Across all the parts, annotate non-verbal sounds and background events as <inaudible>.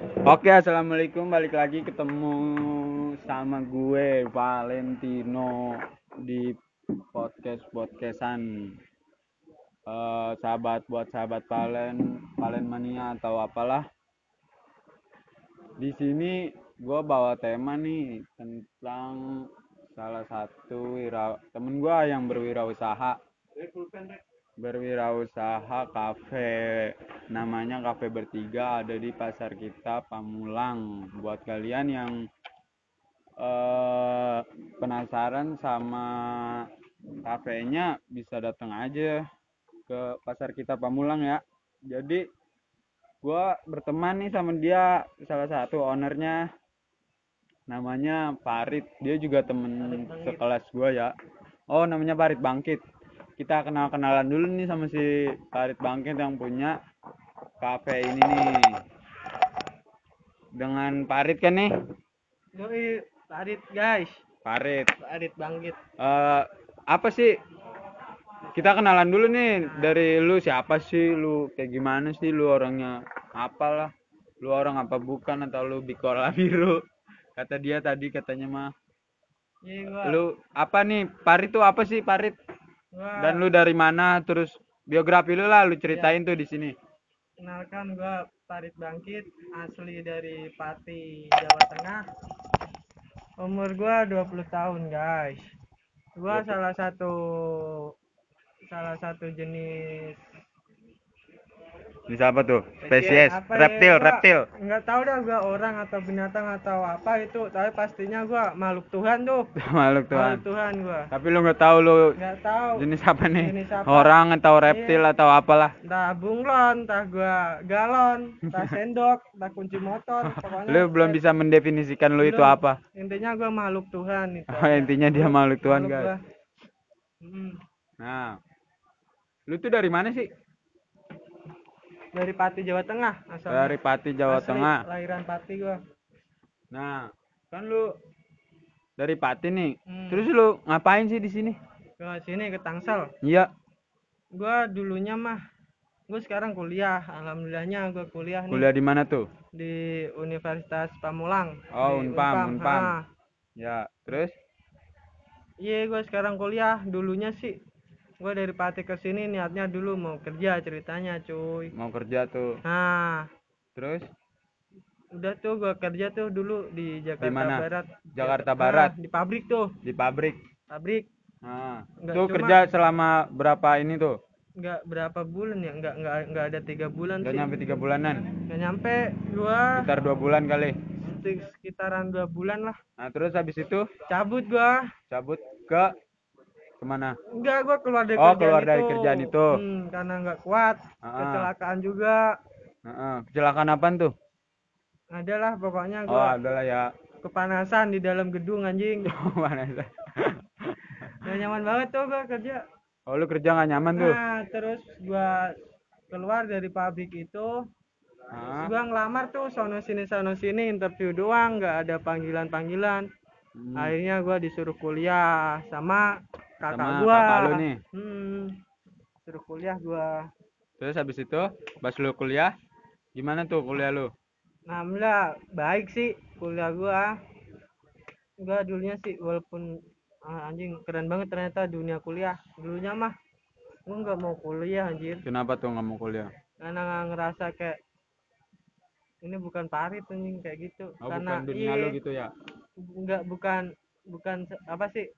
Oke, assalamualaikum. Balik lagi ketemu sama gue Valentino di podcast podcastan. Eh, sahabat buat sahabat Valen, Valen mania atau apalah. Di sini gue bawa tema nih tentang salah satu wira temen gue yang berwirausaha berwirausaha kafe. Namanya kafe bertiga ada di pasar kita Pamulang. Buat kalian yang eh, penasaran sama kafenya bisa datang aja ke pasar kita Pamulang ya. Jadi gua berteman nih sama dia salah satu ownernya. Namanya Farid. Dia juga temen sekelas gua ya. Oh namanya Farid Bangkit kita kenal kenalan dulu nih sama si Farid Bangkit yang punya kafe ini nih. Dengan Farid kan nih? Yoi, Farid guys, Farid. Farid bangkit. eh apa sih? Kita kenalan dulu nih dari lu. Siapa sih lu? Kayak gimana sih? Lu orangnya apalah? Lu orang apa bukan atau lu bikola <laughs> biru? Kata dia tadi katanya mah. Iya lu apa nih? Farid tuh apa sih Farid gua dan lu dari mana terus biografi lu lah lu ceritain tuh di sini kenalkan gua Farid bangkit, asli dari Pati, Jawa Tengah. Umur gua 20 tahun guys. Gua salah satu salah satu jenis bisa apa tuh? Spesies apa reptil ya, reptil. nggak tahu dah gua orang atau binatang atau apa itu tapi pastinya gua makhluk Tuhan tuh. <laughs> Makhluk Tuhan. Makhluk Tuhan gua. Tapi lu nggak tahu lu nggak tahu. jenis apa nih? Jenis apa? orang atau reptil atau apalah. Entah bunglon entah gua galon entah <laughs> sendok entah kunci motor pokoknya lu belum eh, bisa mendefinisikan lu itu apa. Intinya gua makhluk Tuhan itu. Oh, intinya dia makhluk Tuhan Makhluk guys. gua. Mm, nah lu tuh dari mana sih dari Pati Jawa Tengah asal dari Pati Jawa Tengah. lahiran Pati gua. Nah kan lu dari Pati nih. Hmm. terus lu ngapain sih di sini? Ke sini ke Tangsel. Iya. Gua dulunya mah gua sekarang kuliah. Alhamdulillahnya gua kuliah nih. Kuliah di mana tuh? Di Universitas Pamulang. Oh, Di Unpam, Unpam. Ya terus? Iya, gue sekarang kuliah. Dulunya sih, gue dari Pati ke sini niatnya dulu mau kerja ceritanya, cuy. mau kerja tuh Nah, terus udah tuh gue kerja tuh dulu di Jakarta mana? Barat. Jakarta Ah, Barat di pabrik tuh, di pabrik pabrik. nah Nggak tuh cuma- kerja selama berapa ini tuh Nggak berapa bulan ya, nggak nggak nggak ada tiga bulan sih. nyampe tiga bulanan Nggak nyampe, gua sekitar dua bulan kali sek- sekitaran dua bulan lah. nah terus habis itu Cabut gua. cabut ke ke mana Enggak, gua keluar dari Oh, kerjaan keluar itu. dari kerjaan itu. Hmm, karena nggak kuat, Ah. kecelakaan juga. Heeh, kecelakaan apaan tuh Adalah pokoknya oh gua adalah ya kepanasan di dalam gedung anjing. mana sih? Gak nyaman banget tuh gua kerja. oh lu kerja nggak nyaman tuh Nah, terus gua keluar dari pabrik itu, Hah? gua ngelamar tuh sono sini sono sini interview doang, nggak ada panggilan-panggilan. Hmm, Akhirnya gua disuruh kuliah sama kakak sama gua. kakak lu nih Hmm. Suruh kuliah gua. terus habis itu pas lu kuliah gimana tuh kuliah lu Alhamdulillah baik sih kuliah gua. Gua dulunya sih walaupun ah, anjing keren banget ternyata dunia kuliah. Dulunya mah gua nggak mau kuliah anjir. kenapa tuh nggak mau kuliah karena ngerasa kayak ini bukan parit anjing kayak gitu oh karena bukan dunia iya, lu gitu ya nggak bukan bukan apa sih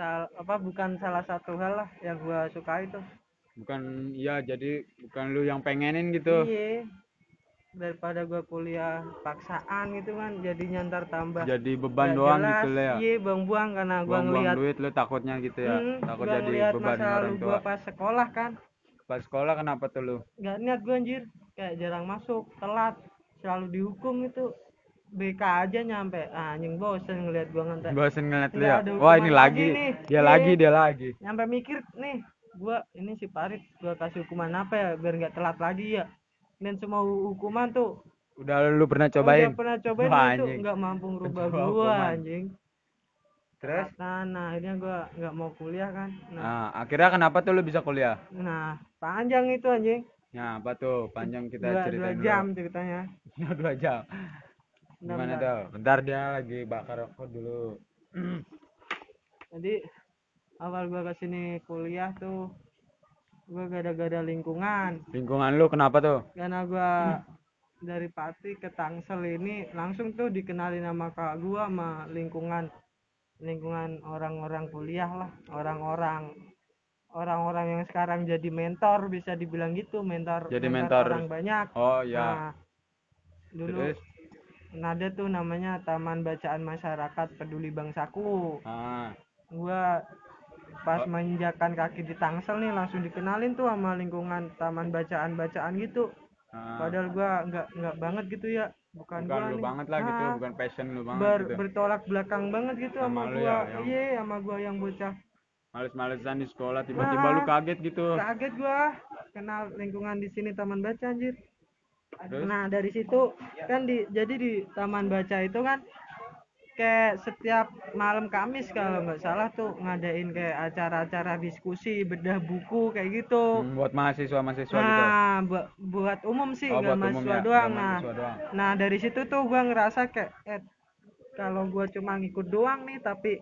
sal apa bukan salah satu hal lah yang gua suka itu bukan iya jadi bukan lu yang pengenin gitu. Iya daripada gua kuliah paksaan gitu kan jadi nyantar tambah jadi beban doang jelas. gitu lah ya iya buang-buang karena gua buang-buang ngelihat duit lu takutnya gitu ya. Hmm, takut gua jadi beban masa orang tua. gua pas sekolah kan. Pas sekolah kenapa tuh lu? Nggak niat gua anjir. Kayak jarang masuk telat selalu dihukum itu BK aja nyampe. Ah, anjing bosen ngeliat gua ngantek bosen ngeliat lu ya? wah ini lagi. nih. dia Iya. lagi dia lagi. Nyampe mikir nih gua ini si Parit gua kasih hukuman apa ya biar nggak telat lagi ya? Dan semua hu- hukuman tuh udah lu pernah cobain? udah pernah cobain Wah, itu nggak mampu ngerubah Coba gua hukuman. anjing. Terus? Nah, nah akhirnya gua nggak mau kuliah kan. Nah, nah akhirnya kenapa tuh lu bisa kuliah? Nah panjang itu anjing. Nah, apa tuh? Panjang kita dua, dua ceritain jam ceritanya. Dulu. <laughs> dua jam. Bentar, Gimana bentar. tuh? Bentar dia lagi bakar rokok dulu. jadi awal gua ke sini kuliah tuh gua gara-gara lingkungan Lingkungan lu kenapa tuh? karena gua dari Pati ke Tangsel ini langsung tuh dikenalin sama kak gua sama lingkungan lingkungan orang-orang kuliah lah orang-orang orang-orang yang sekarang jadi mentor bisa dibilang gitu mentor Jadi mentor. orang banyak Oh ya. nah dulu Terus? Ada tuh namanya Taman Bacaan Masyarakat Peduli Bangsaku Ah, gua pas Oh. menginjakan kaki di Tangsel nih langsung dikenalin tuh sama lingkungan taman bacaan-bacaan gitu ah. padahal gua nggak nggak banget gitu ya bukan, bukan gua lu nih. banget lah gitu, Ah, bukan passion lu banget ber- gitu. bertolak belakang banget gitu Sama sama, gua ya, yang- iya sama gua yang bocah Males-malesan di sekolah tiba-tiba Wah. lu kaget gitu. kaget gua kenal lingkungan di sini taman baca anjir Terus? nah dari situ kan di jadi di taman baca itu kan kayak setiap malam Kamis kalau nggak salah tuh ngadain kayak acara-acara diskusi bedah buku kayak gitu Hmm, buat mahasiswa-mahasiswa gitu. nah buat buat umum sih Oh, nggak umum mahasiswa ya, doang nah mahasiswa doang. nah dari situ tuh gua ngerasa kayak eh, kalau gua cuma ngikut doang nih tapi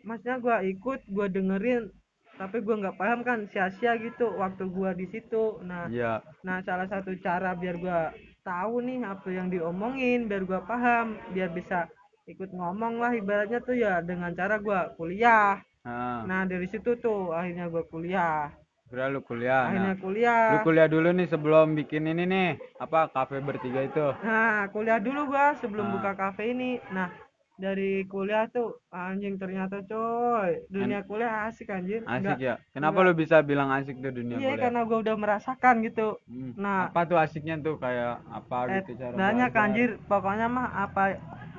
maksudnya gua ikut gua dengerin tapi gua nggak paham kan sia-sia gitu waktu gua di situ nah Iya. nah salah satu cara biar gua tahu nih apa yang diomongin biar gua paham biar bisa ikut ngomong lah ibaratnya tuh ya dengan cara gua kuliah Nah, nah dari situ tuh akhirnya gua kuliah kira lu kuliah. Nah, akhirnya kuliah lu kuliah dulu nih sebelum bikin ini nih, apa kafe bertiga itu. Nah, kuliah dulu gua sebelum Ah. buka kafe ini. Nah, dari kuliah tuh anjing ternyata coy, dunia kuliah asik anjir. Asik Nggak- ya. Kenapa lu bisa bilang asik tuh dunia Iya, kuliah? karena gua udah merasakan gitu. Hmm, Nah, apa tuh asiknya tuh kayak apa eh, gitu cara banyak belajar? anjir. Pokoknya mah apa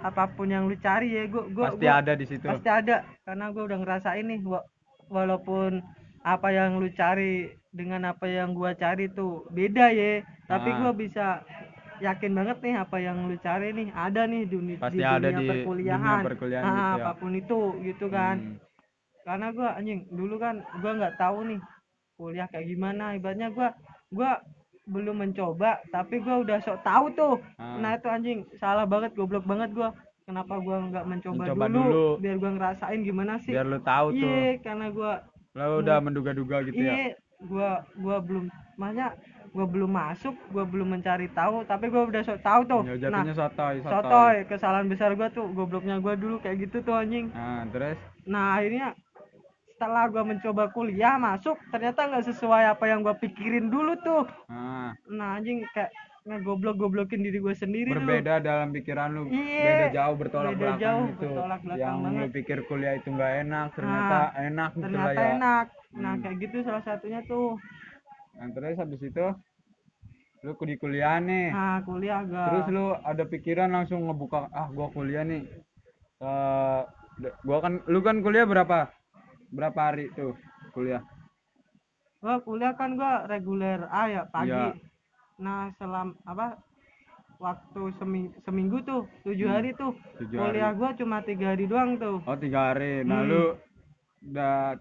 apa pun yang lu cari ya gua gua Pasti gua- ada di situ. Pasti ada karena gua udah ngerasain nih wa- walaupun apa yang lu cari dengan apa yang gua cari tuh beda ya, tapi Ah. gua bisa yakin banget nih apa yang lu cari nih ada nih dunia Pasti di ada dunia di perkuliahan, dunia perkuliahan Ah, gitu ya. apa pun itu gitu kan Hmm, karena gua anjing dulu kan gua nggak tahu nih kuliah kayak gimana ibaratnya gua gua belum mencoba tapi gua udah sok tahu tuh Ah. nah itu anjing salah banget goblok banget gua kenapa gua nggak mencoba, Mencoba dulu, dulu. biar gua ngerasain gimana sih biar lu tahu tuh. iya karena gua Lu udah menduga-duga gitu ya. iya gua gua belum makanya gua belum masuk gua belum mencari tahu tapi gua udah sok tahu tuh Ya nah sotoy, sotoy. sotoy kesalahan besar gua tuh gobloknya gua dulu kayak gitu tuh anjing Nah, terus nah akhirnya setelah gua mencoba kuliah masuk ternyata nggak sesuai apa yang gua pikirin dulu tuh nah, nah anjing kayak ngegoblok goblokin diri gua sendiri berbeda dalam pikiran lu. Iya, Beda jauh bertolak beda belakang jauh, gitu. bertolak belakang Yang lu banget. pikir kuliah itu nggak enak, ternyata enak gitu ternyata ya. enak nah Hmm. kayak gitu salah satunya tuh Nah, terus habis itu lu di kuliah nih. nah kuliah gak Terus lu ada pikiran langsung ngebuka ah gua kuliah nih. Eh gua kan lu kan kuliah berapa? Berapa hari tuh kuliah? gua kuliah kan gua reguler A ya pagi Iya. nah selam apa waktu seming, seminggu tuh tujuh Hmm, hari tuh tujuh kuliah hari. gua cuma tiga hari doang tuh Oh tiga hari. Nah Hmm. lu udah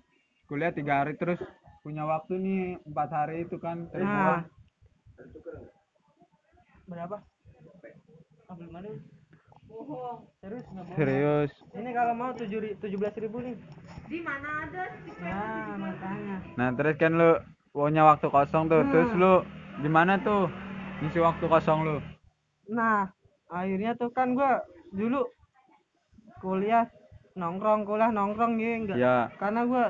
kuliah tiga hari terus punya waktu nih empat hari itu kan terus nah berapa bohong terus nggak bohong. serius. ini kalau mau tujuh tujuh belas ribu nih Di mana ada? nah makanya Nah terus kan lu punya waktu kosong tuh. Terus Hmm. lu gimana tuh ngisi waktu kosong lu? nah akhirnya tuh kan gua dulu kuliah nongkrong kuliah nongkrong ya enggak Ya karena gua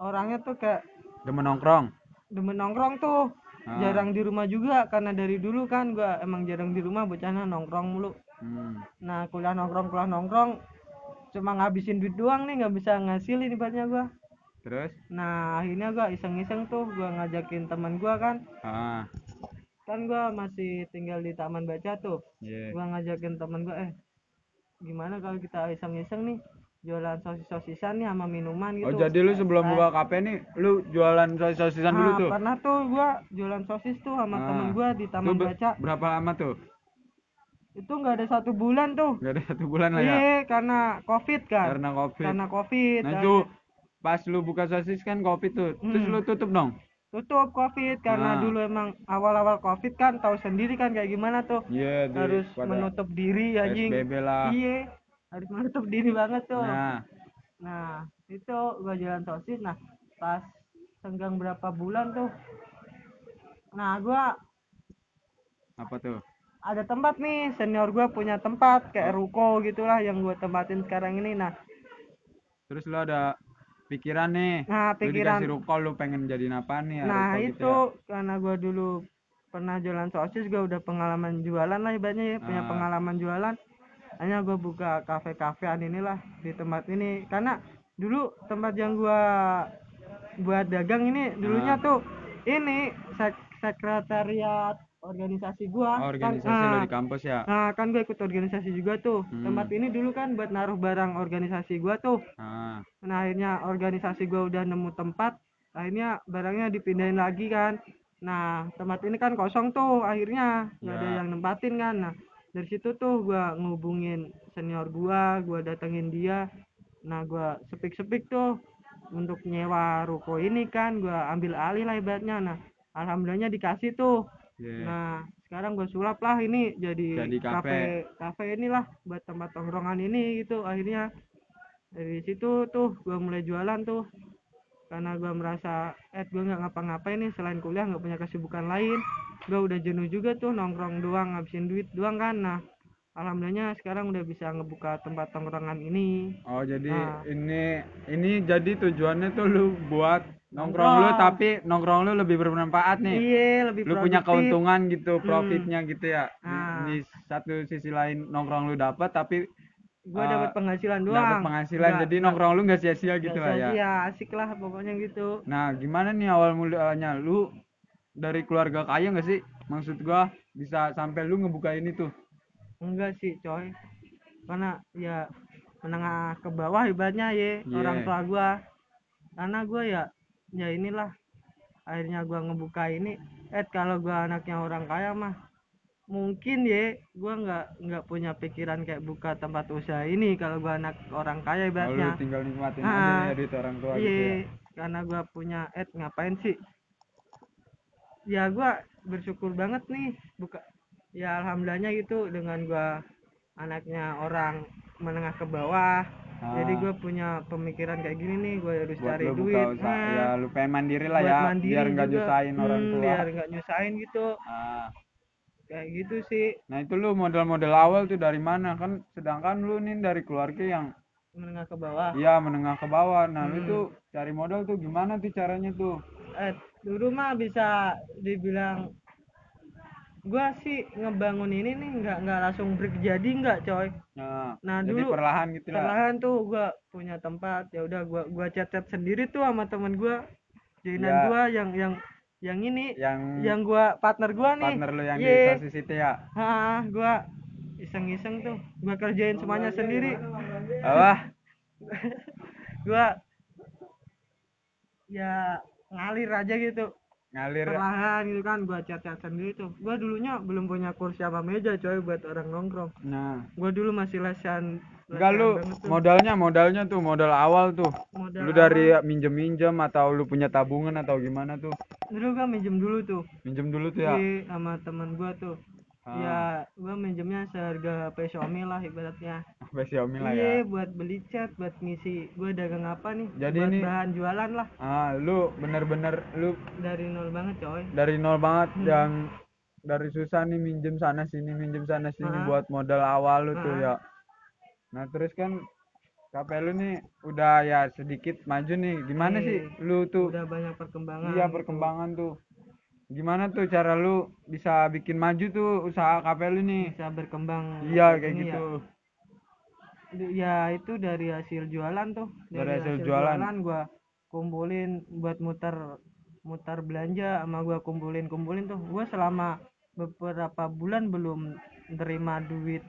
orangnya tuh kayak demen nongkrong. demen nongkrong tuh Ah. jarang di rumah juga karena dari dulu kan gua emang jarang di rumah bocahnya nongkrong mulu Hmm. nah kuliah nongkrong kuliah nongkrong cuma ngabisin duit doang nih nggak bisa ngasilin ibaratnya gua Terus? nah akhirnya gua iseng-iseng tuh gua ngajakin teman gua kan Ah, kan gua masih tinggal di taman baca tuh iya. gua ngajakin teman gua eh gimana kalau kita iseng-iseng nih jualan sosis-sosisan nih sama minuman gitu Oh jadi lu sebelum buka kafe nih lu jualan sosis-sosisan dulu Nah, tuh? pernah tuh gua jualan sosis tuh sama Ah. temen gua di taman ber- baca berapa lama tuh? itu nggak ada satu bulan tuh Gak ada satu bulan lah ya? iya karena covid kan Karena covid. karena covid Nah akhirnya- itu pas lu buka sosis kan covid tuh. Terus Hmm. lu tutup dong? tutup covid karena Nah. dulu emang awal-awal covid kan tahu sendiri kan kayak gimana tuh Iya, di- harus menutup diri anjing PSBB lah. iya harus menutup diri banget tuh Nah, nah itu gua jalan sosis nah pas senggang berapa bulan tuh nah gua apa tuh? ada tempat nih senior gua punya tempat kayak ruko gitulah yang gua tempatin sekarang ini nah Terus lu ada pikiran nih. nah Lu pikiran dikasih ruko lu pengen jadiin apa nih ya? nah ruko itu gitu ya? karena gua dulu pernah jualan sosis gua udah pengalaman jualan lah ibaratnya ya punya Ah. pengalaman jualan hanya gua buka kafe-kafean inilah di tempat ini karena dulu tempat yang gua buat dagang ini dulunya Ah. tuh ini sek- sekretariat organisasi gua Oh, kan, organisasi lu ah, di kampus ya? Nah, kan gue ikut organisasi juga tuh. Hmm. Tempat ini dulu kan buat naruh barang organisasi gua tuh. Ah, Nah, akhirnya organisasi gua udah nemu tempat, akhirnya barangnya dipindahin lagi kan. Nah, tempat ini kan kosong tuh akhirnya nggak ada Ya. yang nempatin kan. Nah, dari situ tuh gua ngubungin senior gua, gua datengin dia. Nah, gua sepik-sepik tuh untuk nyewa ruko ini kan gua ambil alih lah ibaratnya. Nah, alhamdulillahnya dikasih tuh. iya. Nah, sekarang gue sulap lah ini jadi, Jadi kafe. kafe kafe inilah buat tempat tongkrongan ini gitu akhirnya dari situ tuh gue mulai jualan tuh karena gue merasa eh gue nggak ngapa-ngapain nih selain kuliah nggak punya kesibukan lain gue udah jenuh juga tuh nongkrong doang ngabisin duit doang kan nah alhamdulillahnya sekarang udah bisa ngebuka tempat tongkrongan ini Oh, jadi Nah. ini ini jadi tujuannya tuh lu buat nongkrong lu Nongkrong. tapi nongkrong lu lebih bermanfaat nih. iya lebih Lu punya produktif. keuntungan gitu, Hmm. profitnya gitu ya. Di, Ah. di satu sisi lain nongkrong lu dapat tapi gue dapat penghasilan doang dapat penghasilan. Nggak- jadi nongkrong lu nggak sia-sia gitu lah ya. sia-sia, asik lah pokoknya gitu Nah, gimana nih awal mulanya lu dari keluarga kaya nggak sih? Maksud gua bisa sampai lu ngebuka ini tuh. enggak sih coy karena ya menengah ke bawah ibaratnya ya Iya. orang tua gua karena gua ya ya inilah akhirnya gua ngebuka ini eh kalau gua anaknya orang kaya mah mungkin ya gua nggak nggak punya pikiran kayak buka tempat usaha ini kalau gua anak orang kaya Oh, ibaratnya tinggal nikmatin Ah, aja ya duit orang tua gitu ya. iya karena gua punya eh ngapain sih ya gua bersyukur banget nih buka ya alhamdulillahnya gitu dengan gua anaknya orang menengah ke bawah. Jadi Ah. gua punya pemikiran kayak gini nih gua harus buat cari lu duit. buka usaha Nah, ya lu pengen mandiri lah ya mandiri biar nggak nyusahin orang Hmm, tua. biar nggak nyusahin gitu. Ah, kayak gitu sih. Nah itu lu modal-modal awal tuh dari mana? Kan sedangkan lu nih dari keluarga yang menengah ke bawah. Ya menengah ke bawah. Nah lu Hmm. tuh cari modal tuh gimana tuh caranya tuh eh dulu mah bisa dibilang gua sih ngebangun ini nih nggak nggak langsung break jadi nggak coy. Nah, Nah, jadi dulu perlahan gitu lah. perlahan tuh gua punya tempat ya udah gua gua chat-chat sendiri tuh sama temen gua joinan Ya. gua yang yang yang ini yang yang gua partner gua nih. partner lu yang Iya. di sosis itu ya? Ah gua iseng-iseng tuh. Gua kerjain semuanya sendiri. Apa? <laughs> Gua ya ngalir aja gitu. Ngalir perlahan gitu kan gua chat-chat sendiri tuh gua dulunya belum punya kursi sama meja coy buat orang nongkrong. Nah. Gua dulu masih lesan enggak lu modalnya modalnya tuh modal awal tuh. Modal lu dari minjem minjem atau lu punya tabungan atau gimana tuh? Dulu gua minjem dulu tuh. Minjem dulu tuh ya? Sama temen gua tuh Ah. ya gua minjemnya seharga HP Xiaomi lah ibaratnya apa Xiaomi lah iya ya buat beli cat buat ngisi gua dagang apa nih Jadi buat ini- bahan jualan lah ah lu bener-bener lu dari nol banget coy dari nol banget Hmm. yang dari susah nih minjem sana sini minjem sana sini Ah. buat modal awal lu tuh Ah. ya nah terus kan KP lu nih udah ya sedikit maju nih gimana Iya. sih lu tuh udah banyak perkembangan iya gitu. perkembangan tuh gimana tuh cara lu bisa bikin maju tuh usaha KP lu nih bisa berkembang iya kayak gitu ya. ya itu dari hasil jualan tuh Dari hasil jualan. gua kumpulin buat muter muter belanja sama gua kumpulin kumpulin tuh gua selama beberapa bulan belum nerima duit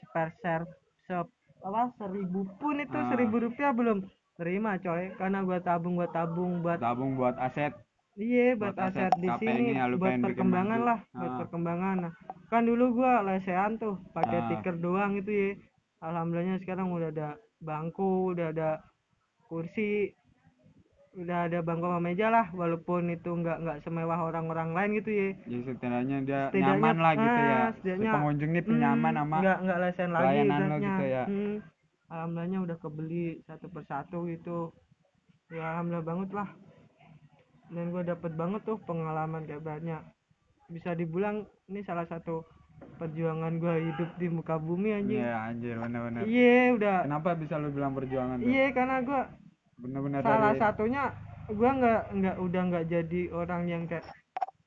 seperser se apa seribu pun itu Ah. seribu rupiah belum terima coy karena gua tabung gua tabung buat tabung buat aset Iya buat, Buat aset aset di sini ini ya, buat perkembangan lah buat Ah. perkembangan. Nah, kan dulu gua lesehan tuh pakai Ah. tiker doang itu ya. Alhamdulillahnya sekarang udah ada bangku udah ada kursi udah ada bangku sama meja lah walaupun itu nggak nggak semewah orang-orang lain gitu ya. Ya setidaknya dia Setidaknya, nyaman lah gitu ya. ah, setidaknya, pengunjung ini Hmm, nyaman sama nggak nggak lesen lagi gitu ya. Hmm, alhamdulillahnya udah kebeli satu persatu gitu. Ya alhamdulillah banget lah dan gue dapet banget tuh pengalaman kayak banyak. Bisa dibilang ini salah satu perjuangan gue hidup di muka bumi anjing. Iya anjir bener-bener. Iya udah. Kenapa bisa lu bilang perjuangan iya karena gue bener-bener salah dari satunya gue nggak nggak udah nggak jadi orang yang kayak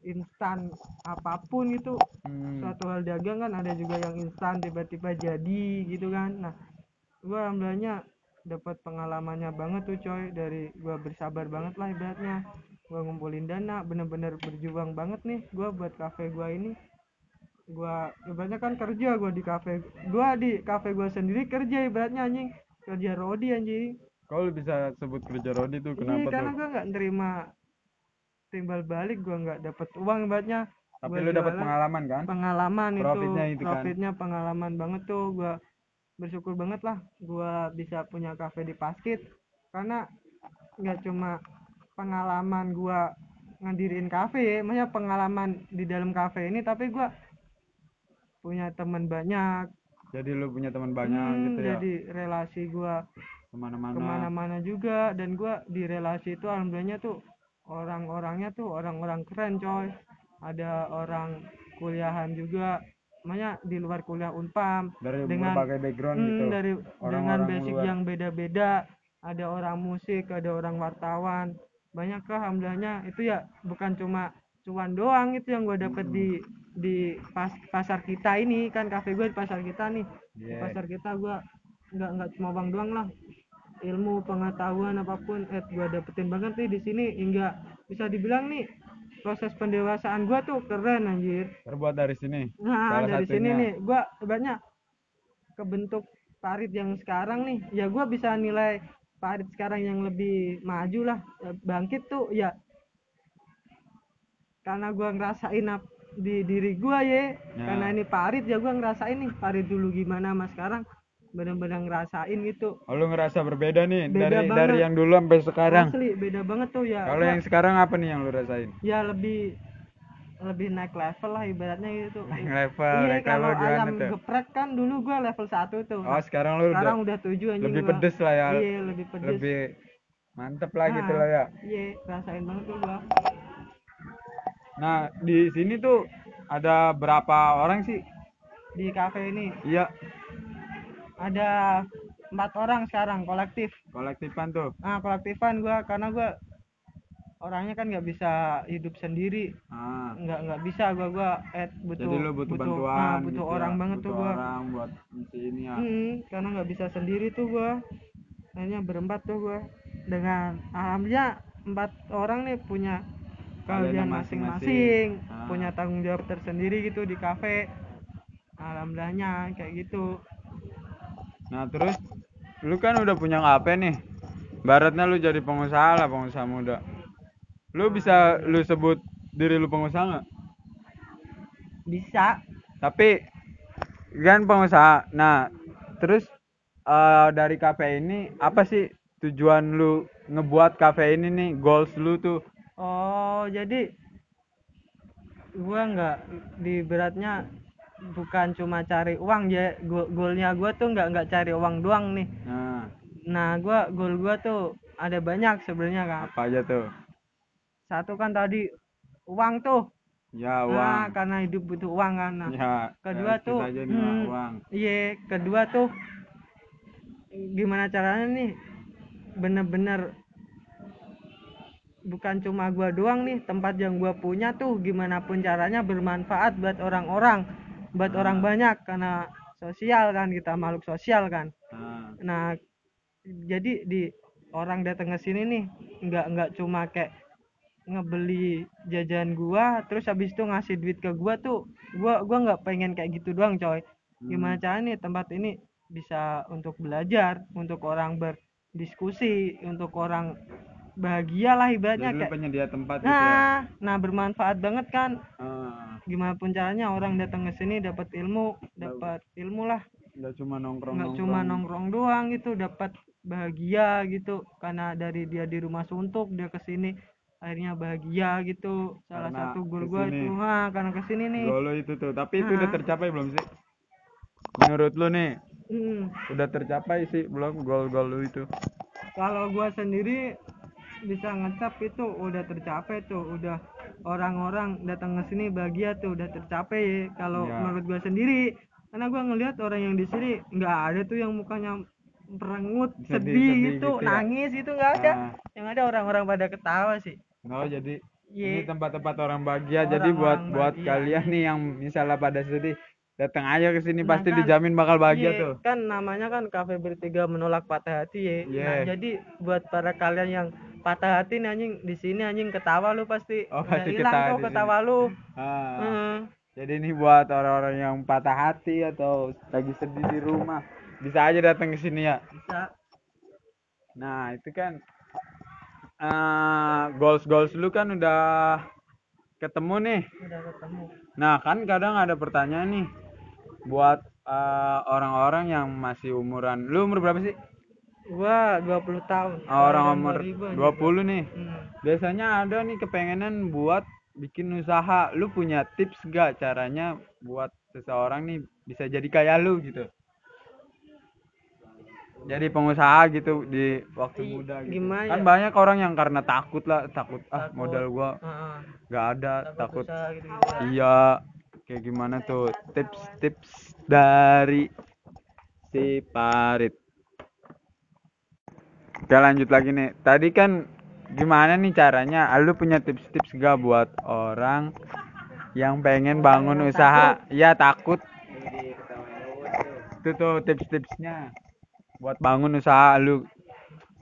instan apa pun itu Hmm, suatu hal dagang kan ada juga yang instan tiba-tiba jadi gitu kan. Nah gua alhamdulillahnya dapat pengalamannya banget tuh coy. Dari gua bersabar banget lah ibaratnya gua ngumpulin dana bener-bener berjuang banget nih gua buat kafe gua ini. Gua ibaratnya kan kerja gua di kafe gua di kafe gua sendiri kerja ibaratnya anjing. Kerja rodi anjing. Kau bisa sebut kerja Rodi tuh kenapa karena tuh? gua nggak nerima timbal balik gua nggak dapet uang ibaratnya. Tapi gua lu dapat pengalaman kan? pengalaman Profitnya itu, itu kan. profitnya pengalaman banget tuh gua bersyukur banget lah gua bisa punya kafe di Paskit. Karena nggak cuma pengalaman gua ngadirin kafe ya, maksudnya pengalaman di dalam kafe ini tapi gua punya teman banyak. Jadi lu punya teman banyak Hmm, gitu ya? jadi relasi gua ke mana-mana. ke mana-mana juga dan gua di relasi itu alhamdulillahnya tuh orang-orangnya tuh orang-orang keren coy. Ada orang kuliahan juga makanya di luar kuliah unpam dari dengan- berbagai background Hmm, gitu? dari dengan Orang-orang basic luar. yang beda-beda. Ada orang musik ada orang wartawan banyak alhamdulillahnya itu ya bukan cuma cuan doang itu yang gue dapet Hmm. di di pas, pasar kita ini kan kafe gue di pasar kita nih di Iya. pasar kita gue nggak nggak cuma uang doang lah ilmu pengetahuan apa pun eh gue dapetin banget nih di sini hingga bisa dibilang nih proses pendewasaan gue tuh keren anjir terbuat dari sini Nah, dari sini satunya. nih, gua banyak kebentuk parit yang sekarang nih, ya gua bisa nilai parit sekarang yang lebih maju lah, Ya, bangkit tuh ya. Karena gua ngerasain ap- di diri gua ya, Ya. karena ini parit ya gua ngerasain nih parit dulu gimana mas sekarang. Bener-bener ngerasain gitu. Oh, lu ngerasa berbeda nih Beda dari banget. dari yang dulu sampai sekarang. Asli beda banget tuh ya. Kalau Gua- yang sekarang apa nih yang lu rasain? Ya lebih lebih naik level lah ibaratnya gitu. Naik level iya naik kalau level gimana ayam tuh? geprek kan dulu gua level 1 tuh. Oh sekarang lu sekarang udah udah tujuh anjing lebih gua. pedes lah ya. Iya lebih pedes. Lebih mantep lah gitu Ah. lah ya. iya rasain banget tuh gua. Nah di sini tuh ada berapa orang sih? Di kafe ini? Iya. Ada empat orang sekarang kolektif. Kolektifan tuh? Ah kolektifan gua karena gua orangnya kan nggak bisa hidup sendiri. Ah. Nggak nggak bisa gua gua eh butuh jadi lu butuh, bantuan ah, butuh gitu ya. orang banget tuh butuh gua. orang buat ini ya. Hmm, karena nggak bisa sendiri tuh gua. Akhirnya berempat tuh gua. Dengan alhamdulillah empat orang nih punya Kalian masing-masing. Ah. punya tanggung jawab tersendiri gitu di kafe. Alhamdulillahnya kayak gitu. Nah terus lu kan udah punya kafe nih. Baratnya lu jadi pengusaha lah pengusaha muda. Lu bisa lu sebut diri lu pengusaha nggak? bisa Tapi kan pengusaha. Nah terus eh, dari kafe ini apa sih tujuan lu ngebuat kafe ini nih goals lu tuh? oh jadi gua nggak di beratnya bukan cuma cari uang ya Go- goalnya gua tuh nggak nggak cari uang doang nih Nah nah gua goal gua tuh ada banyak sebenarnya kan apa aja tuh? Satu kan tadi uang tuh Ya Nah, uang. karena hidup butuh uang kan nah Ya kedua realistis tuh aja nih, hmm, uang. iya kedua tuh gimana caranya nih bener-bener bukan cuma gua doang nih tempat yang gua punya tuh gimana pun caranya bermanfaat buat orang-orang buat Ah. orang banyak karena sosial kan kita makhluk sosial kan Nah, nah jadi di orang datang ke sini nih nggak nggak cuma kayak ngebeli jajan gua terus habis itu ngasih duit ke gua tuh gua gua nggak pengen kayak gitu doang coy. Gimana hmm. caranya nih tempat ini bisa untuk belajar untuk orang berdiskusi untuk orang bahagia lah ibaratnya kayak penyedia tempat gitu ya? nah nah bermanfaat banget kan. Ah, gimana pun caranya orang datang ke sini dapat ilmu dapat ilmu lah. Nggak cuma nongkrong nggak cuma nongkrong doang gitu dapat bahagia gitu. Karena dari dia di rumah suntuk dia ke sini akhirnya bahagia gitu salah Karena satu goal gua ke sini. itu ah karena ke sini nih Gol lu itu tuh tapi itu udah Ah. tercapai belum sih menurut lu nih Hmm. udah tercapai sih belum gol-gol lu itu kalau gua sendiri bisa ngecap itu udah tercapai tuh udah orang-orang datang ke sini bahagia tuh udah tercapai ya. kalau Iya. menurut gua sendiri karena gua ngelihat orang yang di sini nggak ada tuh yang mukanya merengut Sedih- sedih, sedih gitu, gitu ya. nangis itu nggak ada Ah. yang ada orang-orang pada ketawa sih Oh jadi Iya. ini tempat-tempat orang bahagia. Jadi buat Orang-orang buat bahagia. kalian nih yang misalnya pada sedih, datang aja ke sini Nah, pasti kan. dijamin bakal bahagia Iya, tuh. kan namanya kan kafe bertiga menolak patah hati ya. Iya. Nah, jadi buat para kalian yang patah hati nih anjing di sini anjing ketawa lu pasti. Oh, pasti hilang ketawa di ketawa lu. Ah. Heeh. Jadi ini buat orang-orang yang patah hati atau lagi sedih di rumah, bisa aja datang ke sini ya. Bisa. Nah itu kan eh goals goals lu kan udah ketemu nih. Udah ketemu. Nah kan kadang ada pertanyaan nih buat eh, orang-orang yang masih umuran. Lu umur berapa sih? Gua 20 tahun. Oh, orang umur 2000 anjing. 20 nih. Hmm. Biasanya ada nih kepengenan buat bikin usaha. Lu punya tips gak caranya buat seseorang nih bisa jadi kayak lu gitu? Jadi pengusaha gitu di waktu I- muda gitu. gimana Kan ya? banyak orang yang karena takut lah, takut ah Takut. modal gua nggak ada, Takut, takut. usaha gitu-gitu. Iya, kayak gimana tuh tips-tips dari si Parit. Oke lanjut lagi nih. Tadi kan gimana nih caranya? Ah, Lu punya tips-tips gak buat orang yang pengen bangun usaha? Iya takut. Itu tuh tips-tipsnya buat bangun usaha lu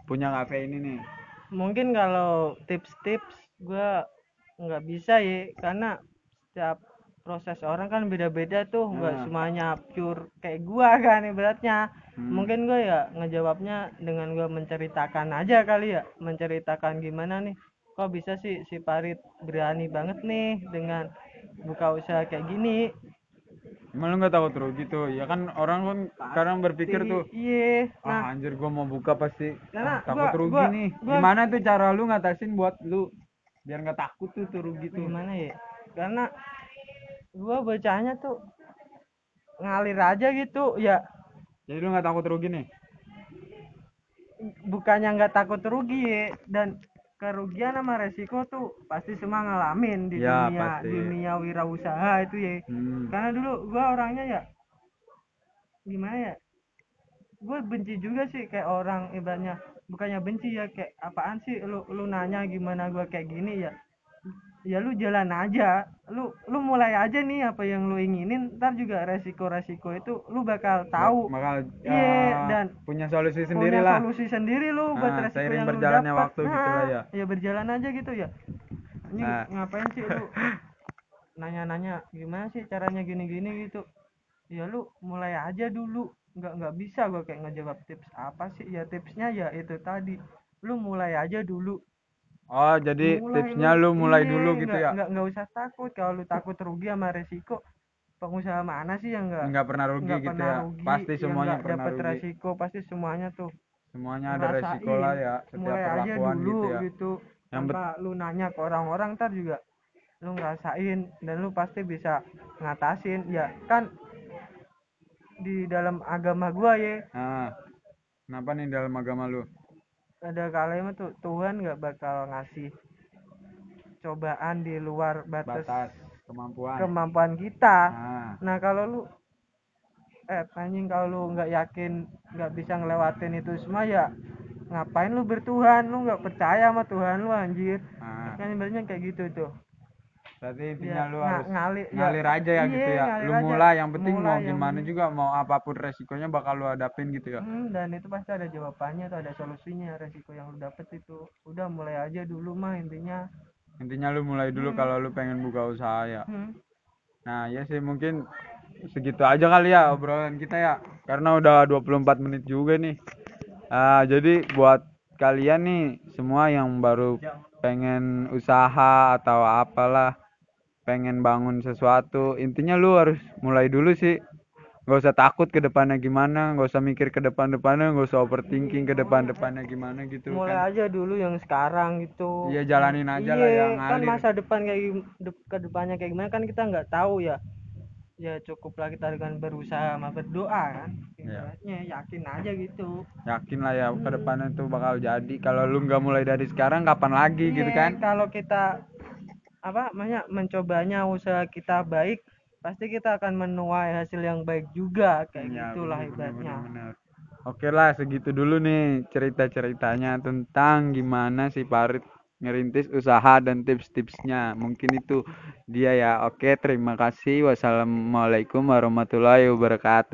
punya kafe ini nih. Mungkin kalau tips-tips gua nggak bisa ya karena setiap proses orang kan beda-beda tuh nggak Nah. semuanya pure kayak gua <laughs> kan ibaratnya Hmm. mungkin gue ya ngejawabnya dengan gue menceritakan aja kali ya menceritakan gimana nih kok bisa sih si Parit berani banget nih dengan buka usaha kayak gini Emang lu gak takut rugi tuh? Ya kan orang kan sekarang berpikir tuh iya. Ah nah. anjir gua mau buka pasti. Karena ah, takut gua- rugi gua- nih. gua- gimana tuh cara lu ngatasin buat lu? Biar nggak takut tuh tuh rugi tuh. Gimana ya? Karena gue bacanya tuh ngalir aja gitu ya. Jadi lu nggak takut rugi nih? Bukannya nggak takut rugi ya dan kerugian sama resiko tuh pasti semua ngalamin di Ya, dunia pasti. dunia wirausaha itu ya hmm. karena dulu gua orangnya ya gimana ya gue benci juga sih kayak orang ibaratnya bukannya benci ya kayak apaan sih lu lu nanya gimana gua kayak gini ya ya lu jalan aja. Lu lu mulai aja nih apa yang lu inginin ntar juga resiko-resiko itu lu bakal tahu. bakal Iya, eh, dan punya solusi sendiri punya lah. solusi sendiri lu buat Ah, resiko yang lu berjalannya dapat. waktu gitu lah ya. ya berjalan aja gitu ya. Ini Nah. ngapain sih lu <laughs> nanya-nanya gimana sih caranya gini-gini gitu. Ya lu mulai aja dulu. Nggak nggak bisa gua kayak ngejawab tips apa sih. Ya tipsnya ya itu tadi. Lu mulai aja dulu oh jadi Mulai tipsnya lu mulai iya, dulu gitu ya? nggak nggak usah takut. Kalau lu takut rugi sama resiko pengusaha mana sih yang nggak nggak pernah rugi nggak gitu pernah ya? rugi, pasti yang semuanya nggak pernah dapet rugi. resiko pasti semuanya tuh semuanya ada ngerasain, resiko lah ya setiap mulai aja perlakuan dulu gitu ya. gitu. Yang tanpa lu nanya ke orang-orang ntar juga lu ngerasain dan lu pasti bisa ngatasin. Ya kan di dalam agama gua ya nah kenapa nih dalam agama lu ada kalimat tuh Tuhan nggak bakal ngasih cobaan di luar batas, batas kemampuan. kemampuan kita. Nah nah kalau lu eh anjing kalau lu nggak yakin nggak bisa ngelewatin itu semua ya ngapain lu bertuhan? Lu nggak percaya sama Tuhan lu anjir. Nah kan ibaratnya kayak gitu tuh berarti Ya, intinya lu nga- harus ngalir, ya, ngalir aja ya iya, gitu ya ngalir lu aja. mulai yang penting Mulai mau yang gimana penting. juga mau apa pun resikonya bakal lu hadapin gitu ya Hmm, dan itu pasti ada jawabannya tuh ada solusinya resiko yang lu dapet itu udah mulai aja dulu mah intinya intinya lu mulai dulu Hmm. kalau lu pengen buka usaha ya hmm. nah ya sih mungkin segitu aja kali ya obrolan kita ya karena udah 24 menit juga nih Ah, jadi buat kalian nih semua yang baru pengen usaha atau apalah pengen bangun sesuatu. Intinya lu harus mulai dulu sih. Nggak usah takut ke depannya gimana nggak usah mikir ke depan depannya nggak usah overthinking ke depan depannya gimana gitu mulai kan aja dulu yang sekarang gitu. Iya, jalanin aja lah Iya, yang kan ngalir. masa depan kayak de- ke depannya kayak gimana kan kita nggak tahu ya. Ya cukuplah kita dengan berusaha sama berdoa kan. Ibaratnya yakin aja gitu. Yakin lah ya ke Hmm. depannya tuh bakal jadi. Kalau lu nggak mulai dari sekarang kapan lagi gitu Iya, kan? kalau kita apa namanya mencobanya usaha kita baik pasti kita akan menuai hasil yang baik juga kayak Iya, gitulah ibaratnya. Oke lah segitu dulu nih cerita-ceritanya tentang gimana si Parit ngerintis usaha dan tips-tipsnya. Mungkin itu dia ya. Oke, terima kasih. Wassalamualaikum warahmatullahi wabarakatuh.